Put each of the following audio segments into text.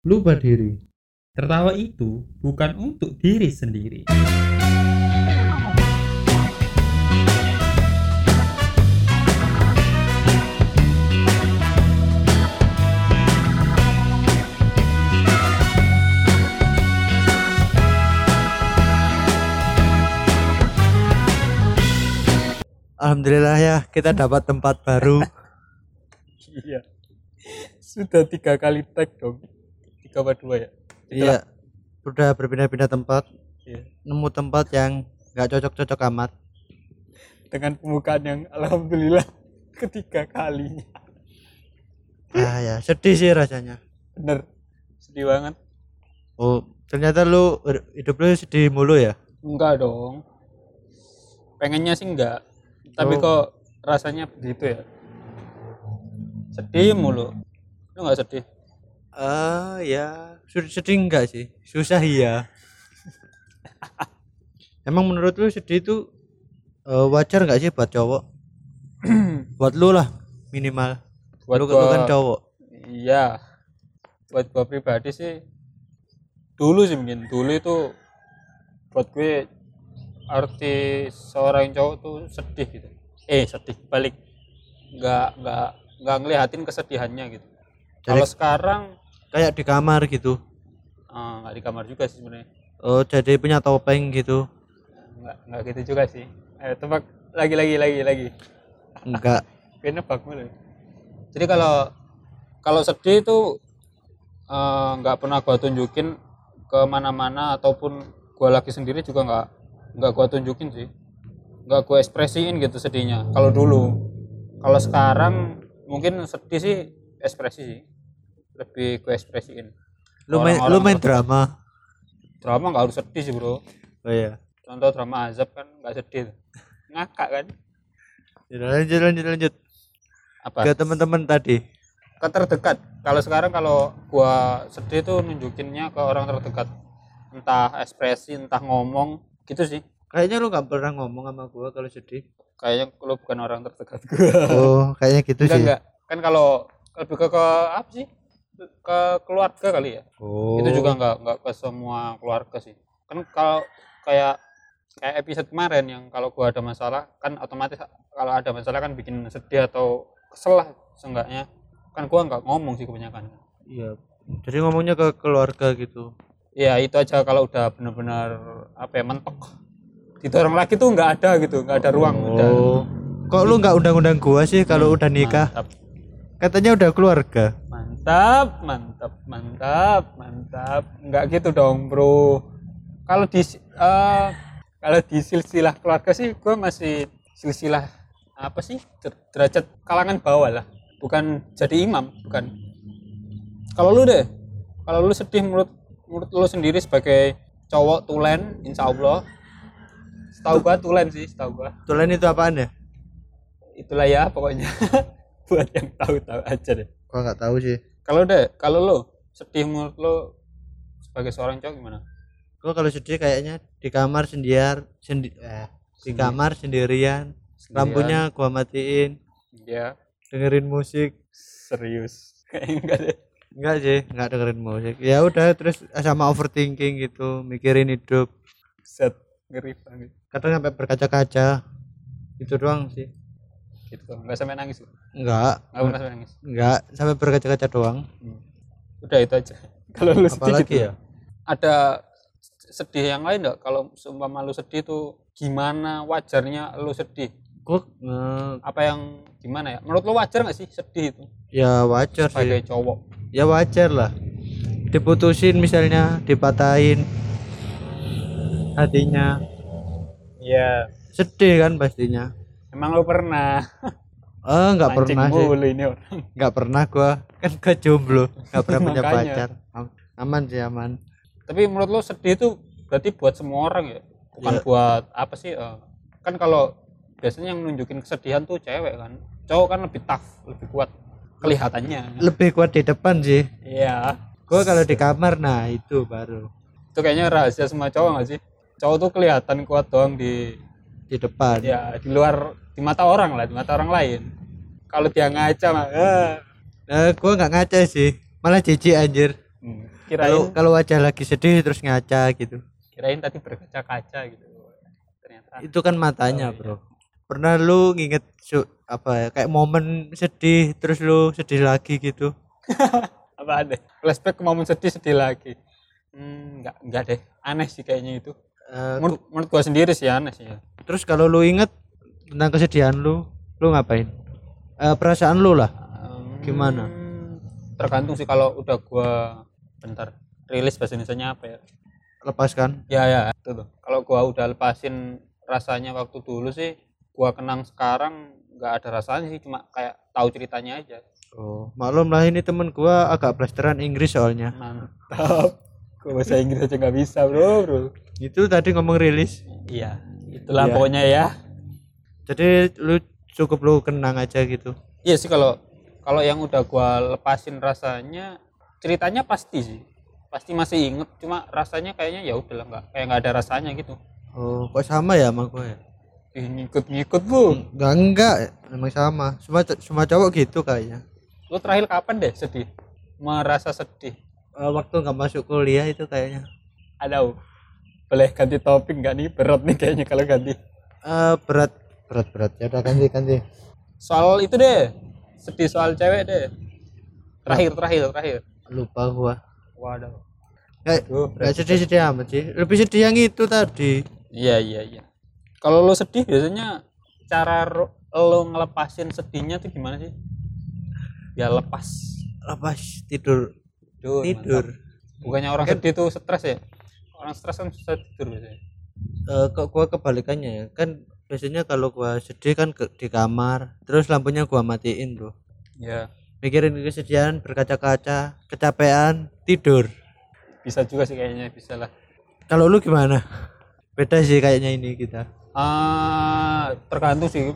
lupa diri. Tertawa itu bukan untuk diri sendiri. Alhamdulillah ya kita dapat tempat baru. Iya. Sudah tiga kali tag dong. Tiga apa dua ya? Iya. Udah berpindah-pindah tempat, Iya. nemu tempat yang nggak cocok-cocok amat. Dengan pembukaan yang alhamdulillah ketiga kalinya. Ah ya, sedih sih rasanya. Bener. Sedih banget. Oh, ternyata lu hidup lu sedih mulu ya? Enggak dong. Pengennya sih enggak. Tapi Oh. kok rasanya begitu ya. Sedih mulu. Lu enggak sedih? Ah ya, sedih, enggak sih? Susah iya. Emang menurut lu sedih itu eh, wajar nggak sih buat cowok? buat lu lah minimal. Buat lu, lu kan gua- cowok. Iya. Buat gua pribadi sih dulu sih mungkin dulu itu buat gue arti seorang cowok tuh sedih gitu. Eh sedih balik nggak nggak nggak ngeliatin kesedihannya gitu. Kalau sekarang kayak di kamar gitu. eh, nggak di kamar juga sih sebenarnya. Oh, jadi punya topeng gitu. Nggak nggak gitu juga sih. Ayo tebak lagi lagi lagi lagi. Enggak. Gue nebak mulu. Jadi kalau kalau sedih itu eh, nggak pernah gua tunjukin ke mana-mana ataupun gua lagi sendiri juga nggak nggak gua tunjukin sih. Nggak gua ekspresiin gitu sedihnya. Kalau dulu, kalau sekarang mungkin sedih sih ekspresi sih. Lebih gua ekspresiin. Lu main lu main drama. Drama nggak harus sedih sih bro. Oh iya. Contoh drama azab kan nggak sedih. Ngakak kan? Ya, lanjut lanjut lanjut Apa? ke teman-teman tadi. ke terdekat kalau sekarang kalau gua sedih tuh nunjukinnya ke orang terdekat entah ekspresi entah ngomong gitu sih Kayaknya lu nggak pernah ngomong sama gua kalau sedih. kayaknya lu bukan orang terdekat gua Oh, kayaknya gitu enggak sih. enggak kan kalau lebih ke, ke apa sih ke keluarga kali ya Oh. itu juga enggak enggak ke semua keluarga sih kan kalau kayak kayak episode kemarin yang kalau gua ada masalah kan otomatis kalau ada masalah kan bikin sedih atau kesel lah seenggaknya kan gua nggak ngomong sih kebanyakan Iya. Jadi ngomongnya ke keluarga gitu. ya itu aja kalau udah benar-benar apa ya mentok didorong lagi tuh nggak ada gitu nggak ada ruang udah Oh. Kok lu nggak undang-undang gua sih kalau udah nikah? mantap Katanya udah keluarga. Mantap mantap mantap mantap. Nggak gitu dong bro. Kalau di eh, kalau di silsilah keluarga sih gue masih silsilah apa sih? Der- derajat kalangan bawah lah. Bukan jadi imam bukan. Kalau lu deh kalau lu sedih menurut menurut lu sendiri sebagai cowok tulen insya Allah. Setahu gua tulen sih setahu gua. Tulen itu apaan ya? itulah ya pokoknya. Buat yang tahu-tahu aja deh. Gua nggak tahu sih. Kalau deh kalau lo sedih menurut lo sebagai seorang cowok gimana Gua kalau sedih kayaknya di kamar sendirian, sendi eh, di kamar sendirian, sendirian. lampunya gua matiin, ya dengerin musik. serius kayaknya enggak deh Enggak sih, enggak dengerin musik. Ya udah terus sama overthinking gitu, mikirin hidup. set ngeri banget Kadang sampai berkaca-kaca. Itu doang sih. gitu nggak sampai nangis lo? Enggak, pernah nangis enggak sampai berkaca-kaca doang. Hmm. udah itu aja kalau lu sedih Apalagi gitu ya? ada sedih yang lain enggak kalau seumpama lu sedih tuh gimana wajarnya lu sedih Gua eh, apa yang gimana ya menurut lu wajar nggak sih sedih itu ya wajar sih. sebagai cowok Ya wajar lah. Diputusin misalnya, dipatahin hatinya. iya Sedih kan pastinya. emang lu pernah Eh enggak Mancing pernah sih. mulu ini orang Enggak pernah gua. Kan gua jomblo, enggak pernah punya pacar. Am- Aman sih aman. tapi menurut lo sedih itu berarti buat semua orang ya bukan Ya. buat apa sih eh, kan kalau biasanya yang nunjukin kesedihan tuh cewek kan cowok kan lebih tough lebih kuat kelihatannya Lebih kuat di depan sih. iya Gua kalau di kamar nah itu baru itu kayaknya rahasia semua cowok nggak sih cowok tuh kelihatan kuat doang di di depan. ya di luar di mata orang lah di mata orang lain kalau dia ngaca mah eh. Eh, gua nggak ngaca sih, malah jijik anjir. Hmm. kirain kalau kalau wajah lagi sedih terus ngaca gitu kirain tadi berkaca-kaca gitu ternyata itu kan matanya Oh, iya. bro pernah lu nginget su- apa ya kayak momen sedih terus lu sedih lagi gitu apa ada flashback ke momen sedih sedih lagi hmm, enggak enggak deh aneh sih kayaknya itu Eh, menurut, menurut gua sendiri sih aneh sih ya. Terus kalau lu inget tentang kesedihan lu lu ngapain? Eh, perasaan lu lah Hmm, Gimana? tergantung sih kalau udah gua bentar rilis bahasa Indonesia apa ya? Lepaskan. Ya ya itu tuh. Kalau gua udah lepasin rasanya waktu dulu sih gua kenang sekarang nggak ada rasanya sih cuma kayak tahu ceritanya aja. Oh maklum lah ini temen gua agak blasteran Inggris soalnya. Mantap bahasa Inggris aja nggak bisa bro bro. Itu tadi ngomong rilis. Iya itulah Iya. pokoknya ya. Jadi lu cukup lu kenang aja gitu. Iya sih kalau kalau yang udah gua lepasin rasanya ceritanya pasti sih. Pasti masih inget cuma rasanya kayaknya ya udahlah nggak kayak nggak ada rasanya gitu. Oh kok sama ya sama gua ya? Ih, ngikut-ngikut bu. Enggak enggak emang sama. Semua semua cowok gitu kayaknya. Lu terakhir kapan deh sedih? Merasa sedih? Eh, waktu nggak masuk kuliah itu kayaknya. Ada Bu. boleh ganti topik nggak nih? Berat nih kayaknya kalau ganti. Eh, berat. Berat berat. Ya udah ganti ganti. Soal itu deh. Sedih soal cewek deh. Terakhir terakhir terakhir. Lupa gua. Waduh. Nggak Duh, nggak sedih sedih amat sih. Lebih sedih yang itu tadi. Iya iya iya. Kalau lo sedih biasanya cara lo ngelepasin sedihnya tuh gimana sih? Ya lepas. Lepas tidur tidur tidur. mantap. bukannya orang sedih tuh stres ya? Orang stres kan susah tidur biasanya. Eh, kok gua kebalikannya ya? Kan biasanya kalau gua sedih kan ke, di kamar terus lampunya gua matiin bro. Ya mikirin kesedihan berkaca-kaca kecapean tidur. Bisa juga sih kayaknya bisa lah. Kalau lu gimana? Beda sih kayaknya ini kita. Ah, tergantung sih.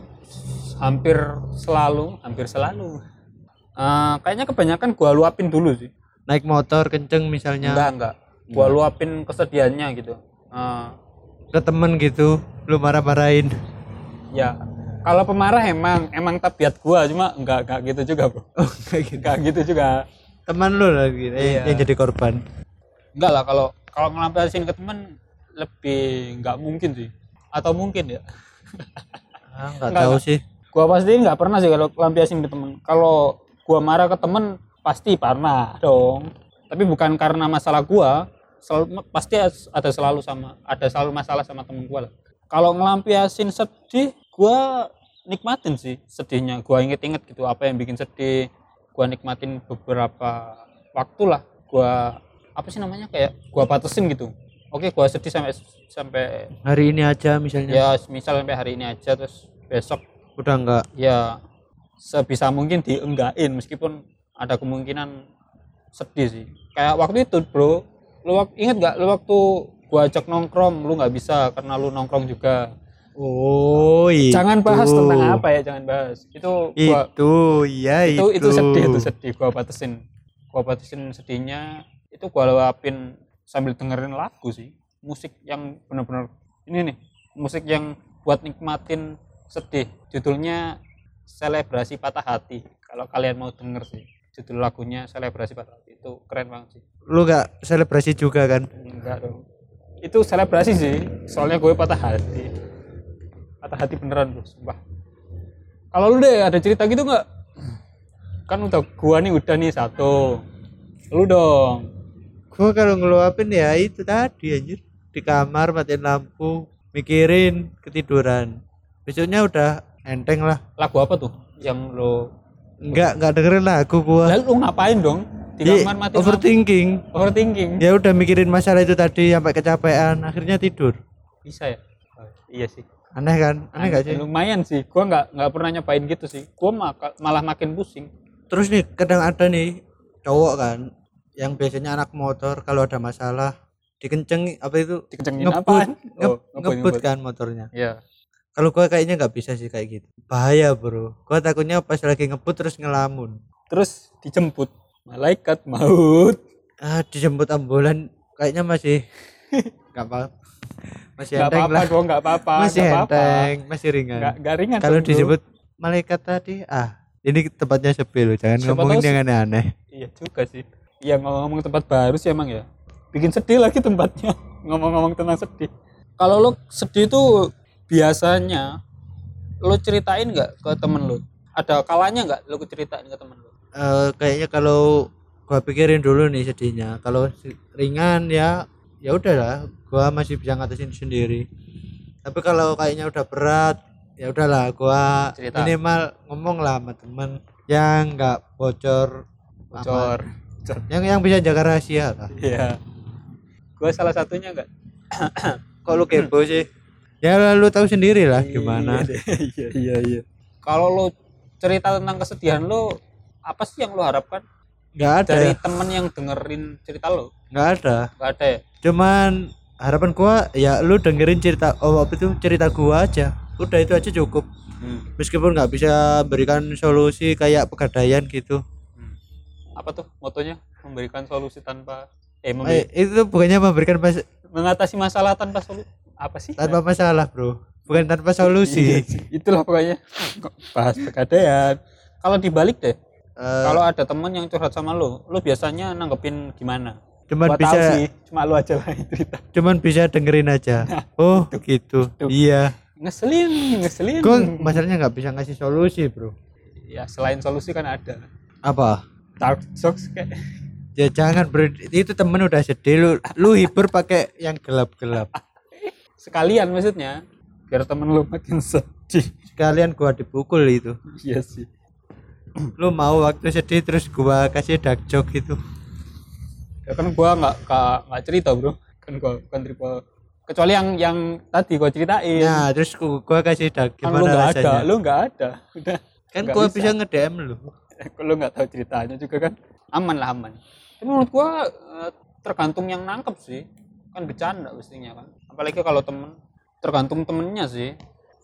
Hampir selalu hampir selalu. Ah, kayaknya kebanyakan gua luapin dulu sih naik motor kenceng misalnya. Enggak enggak. Gua luapin kesedihannya gitu. Ah, ke temen gitu lu marah-marahin. Ya kalau pemarah emang emang tabiat gua cuma enggak enggak gitu juga bro oh kayak gitu. Enggak gitu juga. Teman lu lagi eh, Iya. yang jadi korban. Enggak lah kalau kalau ngelampiasin ke temen lebih enggak mungkin sih. Atau mungkin ya. Ah, nggak Nggak, tahu nggak. sih. Gua pasti nggak pernah sih kalau lampiasin ke temen. Kalau gua marah ke temen pasti pernah dong. Tapi bukan karena masalah gua selalu pasti ada selalu sama ada selalu masalah sama temen gua lah. Kalau ngelampiasin sedih gua nikmatin sih sedihnya. Gua inget-inget gitu apa yang bikin sedih. Gua nikmatin beberapa waktu lah. Gua apa sih namanya kayak gua batasin gitu. Oke gua sedih sampai sampai hari ini aja misalnya. Ya misal sampai hari ini aja terus besok udah enggak ya sebisa mungkin dienggain meskipun ada kemungkinan sedih sih. Kayak waktu itu bro lu inget gak lu waktu gua ajak nongkrong lu nggak bisa karena lu nongkrong juga. Oh itu. jangan bahas tentang apa ya jangan bahas. Itu gua itu iya itu itu itu. sedih itu sedih. Gua batasin gua batasin sedihnya. Itu gua luapin sambil dengerin lagu sih. Musik yang benar-benar ini nih musik yang buat nikmatin sedih. Judulnya selebrasi patah hati kalau kalian mau denger sih judul lagunya selebrasi hati itu keren banget sih. Lu nggak selebrasi juga kan? Enggak dong. Itu selebrasi sih soalnya gue patah hati. Patah hati beneran bro sumpah. Kalau lu deh ada cerita gitu nggak? Kan udah gua nih udah nih satu. Lu dong. Gua kalau ngeluapin ya itu tadi anjir. Di kamar matiin lampu mikirin ketiduran. Besoknya udah enteng lah. Lagu apa tuh yang lo enggak enggak dengerin lagu gua. Lalu lu ngapain dong? Di Iya, kamar mati overthinking. Overthinking? Ya udah mikirin masalah itu tadi sampai kecapean akhirnya tidur. Bisa ya? Oh, iya sih. Aneh kan? Aneh gak sih? Lumayan sih gua nggak nggak pernah nyobain gitu sih. Gua maka- malah makin pusing. Terus nih kadang ada nih cowok kan yang biasanya anak motor kalau ada masalah dikenceng apa itu? Dikencengin ngebut apaan? nge- oh, ngebut, ngebut ngebut. kan motornya. Ya kalau gua kayaknya nggak bisa sih kayak gitu. Bahaya bro. Gua takutnya pas lagi ngebut terus ngelamun. Terus dijemput. Malaikat maut. Ah dijemput ambulan. Kayaknya masih nggak apa masih nggak enteng apa-apa lah. gua nggak apa-apa masih apa-apa. enteng masih ringan. Nggak nggak ringan kalau disebut malaikat tadi ah ini tempatnya sepi loh jangan Siapa ngomongin tahu yang aneh-aneh. Iya juga sih. Ya ngomong tempat baru sih emang ya. Bikin sedih lagi tempatnya. Ngomong-ngomong tentang sedih. Kalau lo sedih tuh biasanya lo ceritain nggak ke temen lo ada kalanya nggak lo ceritain ke temen lo Eh, kayaknya kalau gua pikirin dulu nih sedihnya. Kalau ringan ya ya udahlah gua masih bisa ngatasin sendiri. Tapi kalau kayaknya udah berat ya udahlah gua Cerita. minimal ngomong lah sama temen yang nggak bocor bocor. aman. yang yang bisa jaga rahasia lah. Iya. Gue salah satunya nggak? Kok lu kepo sih ya lu tahu sendiri lah gimana. iya iya iya. Kalau lo cerita tentang kesedihan lo apa sih yang lo harapkan? Nggak ada. Dari temen yang dengerin cerita lo nggak ada. Nggak ada ya? Cuman harapan gua ya lu dengerin cerita oh apa itu cerita gua aja. Udah itu aja cukup. Hmm. meskipun nggak bisa berikan solusi kayak pegadaian gitu. Hmm. apa tuh motonya? Memberikan solusi tanpa eh memberi- eh, itu bukannya memberikan mas- mengatasi masalah tanpa solusi apa sih? Tanpa masalah bro. Bukan tanpa Iya solusi sih, itulah pokoknya. Kok bahas pegadaian kalau dibalik deh Eh, kalau ada temen yang curhat sama lo lo biasanya nanggepin gimana? Cuman tahu bisa sih cuma lo aja lah cerita. cuman bisa dengerin aja. Oh gitu. Tuh. iya. Ngeselin ngeselin. Gua masalahnya nggak bisa ngasih solusi bro? Ya selain solusi kan ada. Apa? Dark jokes kayak. Ya jangan bro. Itu temen udah sedih. Lu lu hibur pakai yang gelap-gelap sekalian maksudnya. Biar temen lu makin sedih. Sekalian gua dipukul itu. Iya sih. Lu mau waktu sedih terus gua kasih dark joke gitu ya kan gua nggak nggak cerita bro. Kan gua bukan triple. Kecuali yang yang tadi gua ceritain. Nah terus gua, gua kasih dark kan lu nggak ada lu nggak ada. Udah. Kan gua bisa. bisa nge-DM lu. Kalau nggak tahu ceritanya juga kan? Aman lah aman. Tapi menurut gua eh, tergantung yang nangkep sih. Kan bercanda pastinya kan apalagi kalau temen. Tergantung temennya sih.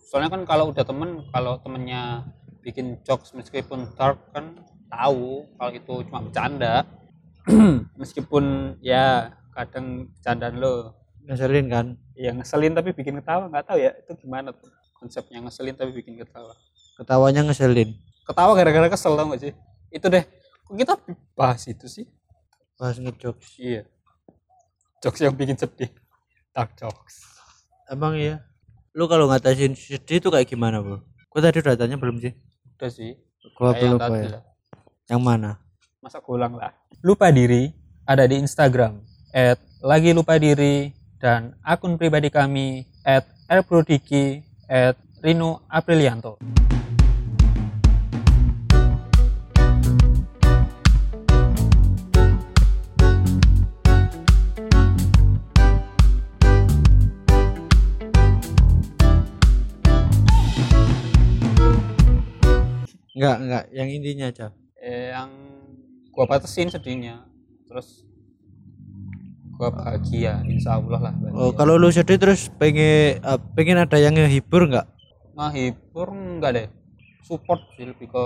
Soalnya kan kalau udah temen kalau temennya bikin jokes meskipun dark kan tahu kalau itu cuma bercanda. Meskipun ya kadang bercandaan lo ngeselin kan? Ya ngeselin tapi bikin ketawa nggak tahu ya itu gimana tuh konsepnya ngeselin tapi bikin ketawa? Ketawanya ngeselin. Ketawa gara-gara kesel tau gak sih? Itu deh kok kita bahas itu sih? Pas ngejokes. Iya. Jokes yang bikin sedih dark jokes. Emang iya. Lu kalau ngatasin sedih itu kayak gimana bro gua tadi udah tanya belum sih? Udah sih. Gua kayak yang belum tadi ya. lah. Yang mana? Masa ulang lah. Lupa diri ada di Instagram at lagi lupa diri dan akun pribadi kami at rprodiki at Rino Aprilianto enggak enggak yang intinya aja eh, yang gua batasin sedihnya. Terus gua bahagia insya Allah lah bahagia. oh kalau lu sedih terus pengen eh, pengen ada yang ngehibur enggak ngehibur enggak deh. Support sih lebih ke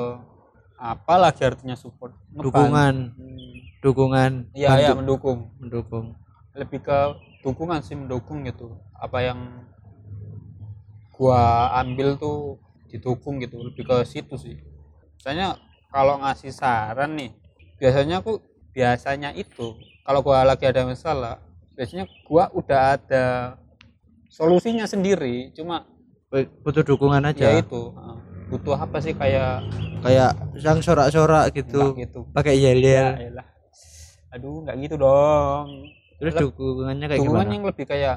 apa lagi artinya support. Ngebantu. dukungan. Hmm, dukungan. Iya iya mendukung. Mendukung. Lebih ke dukungan sih mendukung gitu. Apa yang gua ambil tuh didukung gitu. Lebih ke situ sih misalnya kalau ngasih saran nih biasanya aku biasanya itu kalau gua lagi ada masalah biasanya gua udah ada solusinya sendiri cuma butuh dukungan aja. Ya itu uh, butuh apa sih kayak kayak sang sorak-sorak gitu gitu. pakai yel ya aduh nggak gitu dong. Terus Lep- dukungannya kayak dukungan gimana? yang lebih kayak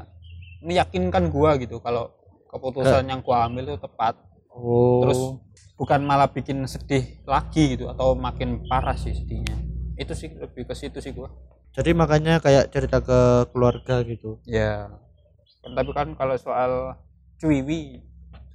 meyakinkan gua gitu kalau keputusan yang gua ambil itu tepat. Oh. Terus bukan malah bikin sedih lagi gitu atau makin parah sih sedihnya. Itu sih lebih ke situ sih gua. Jadi makanya kayak cerita ke keluarga gitu. Ya kan, tapi kan kalau soal cuiwi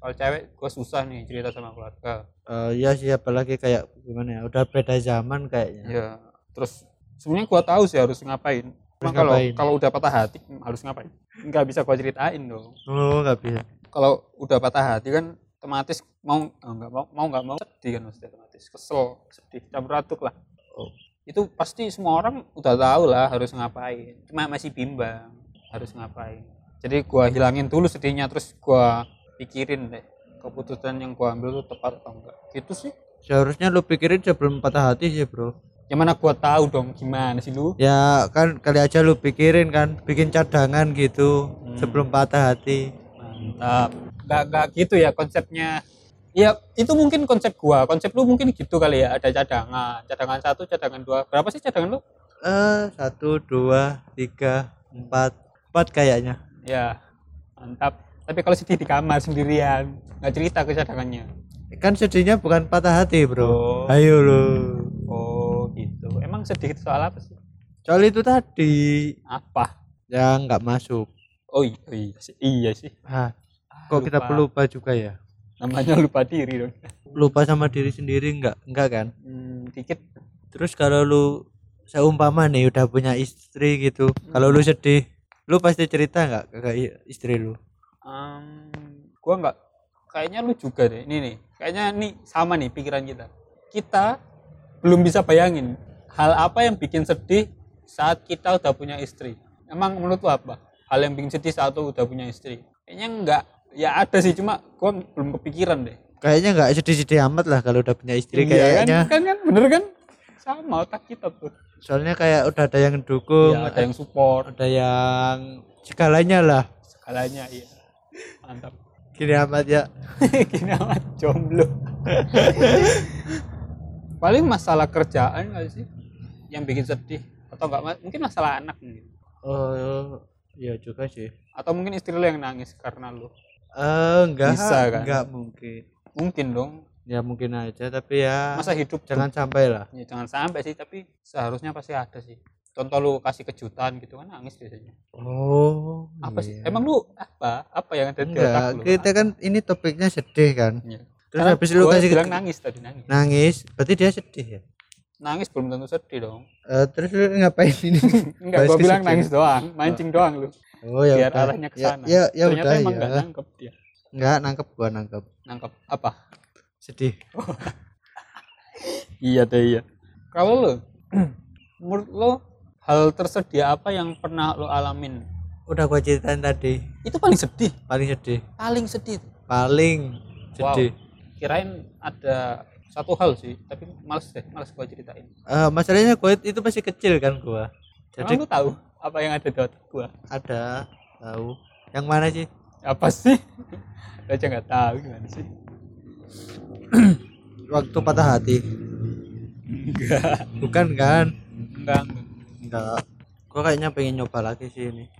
soal cewek gua susah nih cerita sama keluarga. Eh ya sih apalagi kayak gimana ya udah beda zaman kayaknya. Ya terus sebenarnya gua tahu sih harus ngapain. Kalau kalau udah patah hati harus ngapain? Nggak bisa gua ceritain dong. Oh nggak bisa. Kalau udah patah hati kan otomatis mau oh, nggak mau mau nggak mau sedih kan maksudnya otomatis. Kesel sedih campur aduk lah. Oh. itu pasti semua orang udah tahu lah harus ngapain. Cuma masih bimbang harus ngapain. Jadi gua hilangin dulu sedihnya terus gua pikirin deh keputusan yang gua ambil tuh tepat atau enggak. Gitu sih. Seharusnya lu pikirin sebelum patah hati sih bro. Ya mana gua tahu dong gimana sih lu? Ya kan kali aja lu pikirin kan bikin cadangan gitu Hmm. sebelum patah hati. Mantap nggak nggak gitu ya konsepnya. Ya itu mungkin konsep gua. Konsep lu mungkin gitu kali ya. Ada cadangan. Cadangan satu cadangan dua. Berapa sih cadangan lu? Eh satu dua tiga empat. Empat kayaknya. Ya mantap. Tapi kalau sedih di kamar sendirian. Nggak cerita ke cadangannya. Kan sedihnya bukan patah hati bro. Oh. ayo lu oh gitu. Emang sedih itu soal apa sih? Soal itu tadi. Apa? Yang nggak masuk. Oh iya, oh iya sih. Iya sih. Ah, Kok kita lupa. pelupa juga ya? Namanya lupa diri dong. Lupa sama diri sendiri nggak nggak kan? Hmm, dikit. Terus kalau lu seumpama nih udah punya istri gitu kalau lu sedih lu pasti cerita nggak ke istri lu? Em, gua nggak kayaknya lu juga deh. Ini nih kayaknya nih sama nih pikiran kita. Kita belum bisa bayangin hal apa yang bikin sedih saat kita udah punya istri. Emang menurut lu apa? Hal yang bikin sedih saat lu udah punya istri. Kayaknya enggak ya ada sih cuma gua belum kepikiran deh. Kayaknya nggak sedih-sedih amat lah kalau udah punya istri Iya kayaknya. Kan, kan? Kan bener kan? Sama otak kita tuh soalnya kayak udah ada yang dukung ya, ada yang support. ada yang segalanya lah. Segalanya iya. Mantap. Gini amat ya. Gini amat jomblo. Paling masalah kerjaan nggak sih? Yang bikin sedih atau enggak mungkin masalah anak mungkin. Oh iya juga sih. Atau mungkin istri lu yang nangis karena lu eh enggak Bisa, kan? enggak mungkin. Mungkin dong. Ya mungkin aja tapi ya masa hidup jangan sampai lah. Ya, jangan sampai sih tapi seharusnya pasti ada sih. Contoh lu kasih kejutan gitu kan nangis biasanya. Oh apa sih? iya. emang lu apa? Apa yang ada di otak enggak lu? kita kan ini topiknya sedih kan. Iya. terus Karena habis lu kasih bilang ke- nangis tadi nangis. Nangis berarti dia sedih ya? Nangis belum tentu sedih dong. Eh, terus lu ngapain ini? Enggak gua bilang kesedihan. nangis doang mancing doang lu oh ya biar udah. arahnya ke ya, sana. ya, ya ternyata udah emang ya. nggak nangkep dia. Enggak nangkep gua nangkep. Nangkep apa? Sedih. Iya deh iya. Kalau lo menurut lo hal tersedia apa yang pernah lo alamin? Udah gua ceritain tadi. Itu paling sedih. Paling sedih. Paling sedih. Paling Wow. sedih. Kirain ada satu hal sih tapi males deh males gua ceritain. Eh, masalahnya gua itu masih kecil kan gua. Jadi emang lo tahu apa yang ada di otak gua? Ada tahu. Yang mana sih? Apa sih? Gua aja nggak tahu gimana sih? Waktu patah hati. Enggak. Bukan kan? Enggak enggak. Gua kayaknya pengen nyoba lagi sih ini.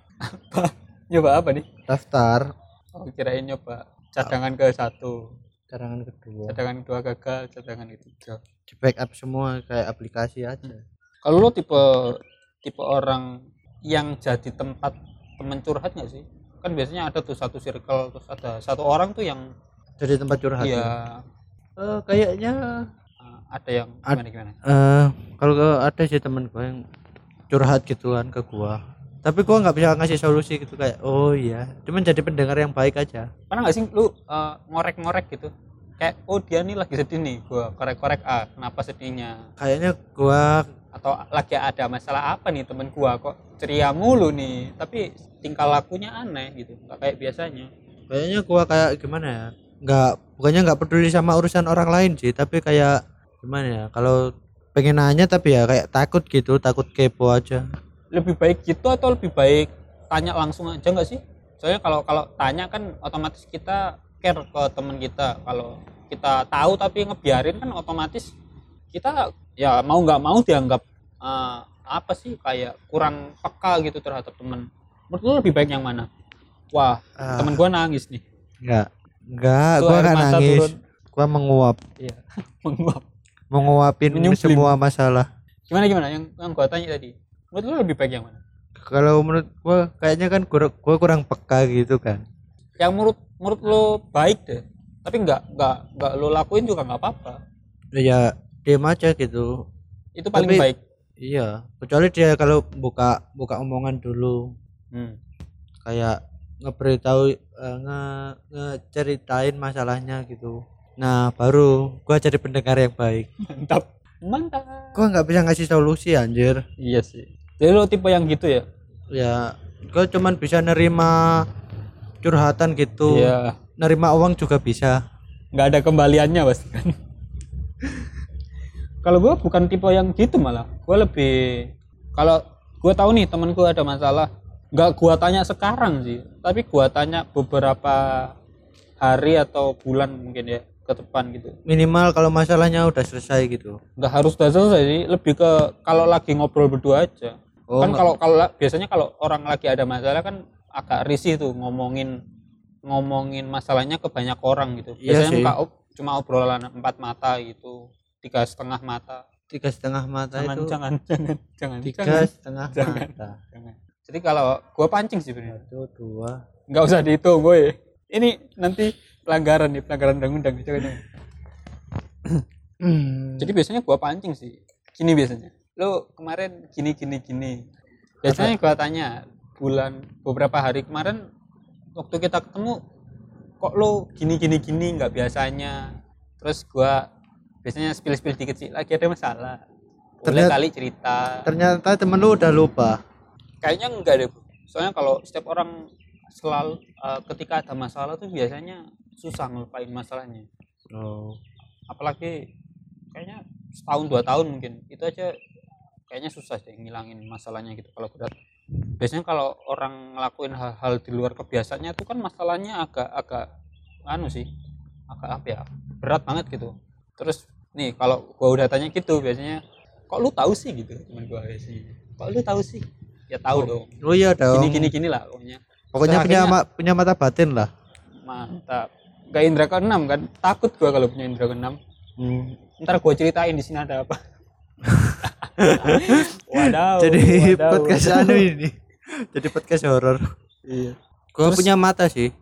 Nyoba apa nih? Daftar. Oh, kirain nyoba cadangan ke satu. Cadangan kedua. Cadangan kedua gagal cadangan ketiga. Di backup semua kayak aplikasi aja. Kalau lo tipe tipe orang yang jadi tempat temen curhat nggak sih? Kan biasanya ada tuh satu circle terus ada satu orang tuh yang jadi tempat curhat ya ya Eh, kayaknya uh, ada yang gimana gimana. eh kalau ada sih temen gua yang curhat gituan ke gua tapi gua nggak bisa ngasih solusi gitu kayak oh iya cuman jadi pendengar yang baik aja Pernah nggak sih lu uh, ngorek-ngorek gitu? Kayak oh dia nih lagi sedih nih, gua korek-korek ah kenapa sedihnya? kayaknya gua Atau lagi ada masalah apa nih temen gua kok ceria mulu nih, tapi tingkah lakunya aneh gitu, nggak kayak biasanya. kayaknya gua kayak gimana ya nggak bukannya nggak peduli sama urusan orang lain sih tapi kayak gimana ya kalau pengen nanya tapi ya kayak takut gitu takut kepo aja. Lebih baik gitu atau lebih baik tanya langsung aja nggak sih? Soalnya kalau kalau tanya kan otomatis kita care ke teman kita. Kalau kita tahu tapi ngebiarin kan otomatis kita ya mau nggak mau dianggap eh, apa sih kayak kurang peka gitu terhadap teman menurut lu lebih baik yang mana? Wah Ah, temen gua nangis nih. Nggak. Nggak Tuh gua mata nangis. turun. gua menguap. Iya menguap. Menguapin Menyumbling. semua masalah. Gimana gimana? Yang yang gua tanya tadi menurut lu lebih baik yang mana? Kalau menurut gua kayaknya kan gua, gua kurang peka gitu kan. Yang menurut menurut lu baik deh. Tapi nggak nggak nggak lo lakuin juga nggak apa-apa. Ya diam aja gitu. Itu paling Tapi- baik iya kecuali dia kalau buka buka omongan dulu. Hmm. kayak ngeberitahu eh, nge ngeceritain masalahnya gitu. Nah baru gua jadi pendengar yang baik. Mantap. Mantap. Gua nggak bisa ngasih solusi anjir. Iya sih. Jadi lo tipe yang gitu ya? Ya gua cuman bisa nerima curhatan gitu. Iya. Nerima uang juga bisa. Nggak ada kembaliannya pasti kan kalau gue bukan tipe yang gitu malah. Gue lebih kalau gue tahu nih temen gue ada masalah nggak gue tanya sekarang sih. Tapi gue tanya beberapa hari atau bulan mungkin ya ke depan gitu. Minimal kalau masalahnya udah selesai gitu. Nggak harus udah selesai sih lebih ke kalau lagi ngobrol berdua aja. Oh, kan kalau kalau la- biasanya kalau orang lagi ada masalah kan agak risih tuh ngomongin ngomongin masalahnya ke banyak orang gitu. Iya biasanya sih. muka ob- cuma obrolan empat mata gitu tiga setengah mata tiga setengah mata jangan itu jangan jangan jangan tiga jangan, setengah Jangan. mata jangan. jadi kalau gua pancing sih bener satu dua nggak usah dihitung gue ini nanti pelanggaran nih pelanggaran undang-undang jangan jangan. Hmm. Jadi biasanya gua pancing sih. Gini biasanya. Lo kemarin gini gini gini. Biasanya gua tanya bulan beberapa hari kemarin waktu kita ketemu kok lo gini gini gini nggak biasanya. Terus gua biasanya spill spill dikit sih lagi ada masalah. Boleh Ternyata- kali cerita. ternyata temen lu udah lupa Kayaknya enggak deh. Bu. Soalnya kalau setiap orang selalu eh, ketika ada masalah tuh biasanya susah ngelupain masalahnya. oh apalagi kayaknya setahun dua tahun mungkin itu aja kayaknya susah deh ngilangin masalahnya gitu kalau berat biasanya kalau orang ngelakuin hal-hal di luar kebiasaannya itu kan masalahnya agak agak anu sih agak apa ya berat banget gitu terus nih kalau gua udah tanya gitu biasanya kok lu tahu sih? Gitu teman gua biasanya kok lu tahu sih? Ya tahu dong. Oh iya dong. Gini gini gini lah pokoknya. Pokoknya Terus punya akhirnya- ma- punya mata batin lah. Mantap gak indra keenam kan? Takut gua kalau punya indra keenam. Ntar gue ceritain di sini ada apa. Wadaw jadi wadaw, podcast wadaw. anu ini. Jadi podcast horor. Iya. Gua Terus- punya mata sih.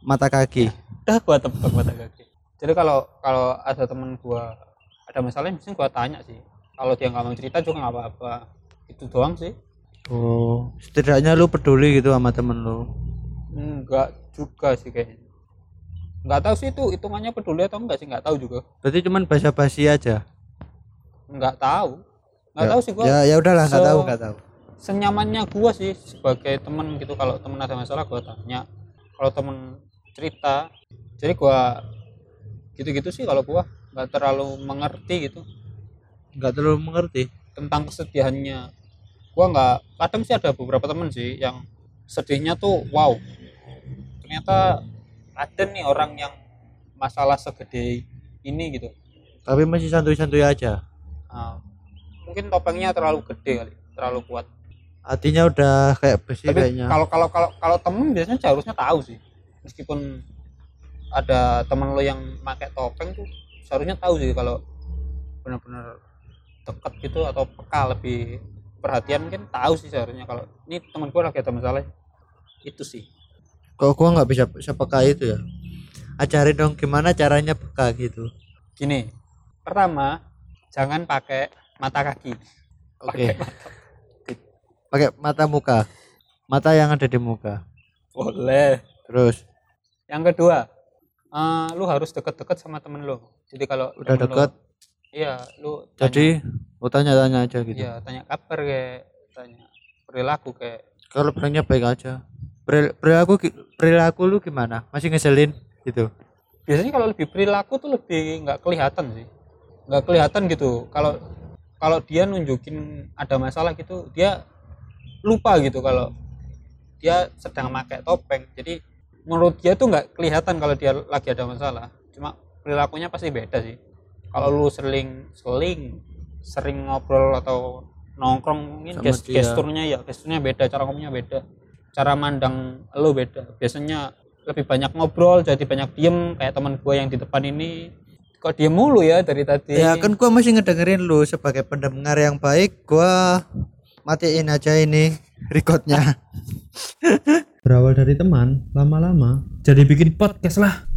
Mata kaki. Udah gua tebak mata kaki. Jadi kalau kalau ada temen gua ada masalah mungkin gua tanya sih. Kalau dia nggak mau cerita juga nggak apa-apa. Itu doang sih. Oh setidaknya lu peduli gitu sama temen lu. Enggak juga sih kayaknya. Nggak tahu sih itu hitungannya peduli atau enggak sih nggak tahu juga. Berarti cuman basa-basi aja? Nggak tahu. Nggak Ya- tahu sih gua. ya ya udahlah nggak tahu nggak tahu. senyamannya gua sih sebagai temen gitu. Kalau temen ada masalah gua tanya. Kalau temen cerita jadi gua gitu-gitu sih kalau gua nggak terlalu mengerti gitu. Nggak terlalu mengerti? Tentang kesedihannya. Gua nggak kadang sih ada beberapa temen sih yang sedihnya tuh wow. Ternyata ada nih orang yang masalah segede ini gitu. Tapi masih santuy-santuy aja? Nah, mungkin topengnya terlalu gede kali terlalu kuat. Hatinya udah kayak besi tapi kayaknya. kalau kalau kalau kalau temen biasanya seharusnya tahu sih. Meskipun ada temen lo yang pakai topeng tuh seharusnya tahu sih kalau benar-benar dekat gitu atau peka lebih perhatian mungkin tahu sih seharusnya kalau ini temen gue lagi ada masalah itu sih. Kok gua nggak bisa sepeka itu ya? Ajarin dong gimana caranya peka gitu. Gini pertama jangan pakai mata kaki. Oke. Pakai mata muka. Mata yang ada di muka. Boleh. Terus? Yang kedua eh, lu harus deket-deket sama temen lo jadi kalau udah deket? Iya lu tanya- jadi lu tanya-tanya aja gitu? Iya, tanya kabar kayak tanya perilaku kayak. Kalau bilangnya baik aja. Peril- perilaku perilaku lu gimana? Masih ngeselin? Gitu. Biasanya kalau lebih perilaku tuh lebih nggak kelihatan sih. Nggak kelihatan gitu. Kalau kalau dia nunjukin ada masalah gitu dia lupa gitu kalau dia sedang pakai topeng. Jadi menurut dia tuh nggak kelihatan kalau dia lagi ada masalah. Cuma perilakunya pasti beda sih. Kalau lu sering seling sering ngobrol atau nongkrong mungkin Sama ges- dia. gesturnya ya gesturnya beda cara ngomongnya beda cara mandang lu beda. Biasanya lebih banyak ngobrol jadi banyak diem kayak teman gue yang di depan ini. Kok diem mulu ya dari tadi? Ya kan gua masih ngedengerin lu sebagai pendengar yang baik. Gua matiin aja ini recordnya berawal dari teman, lama-lama jadi bikin podcast lah.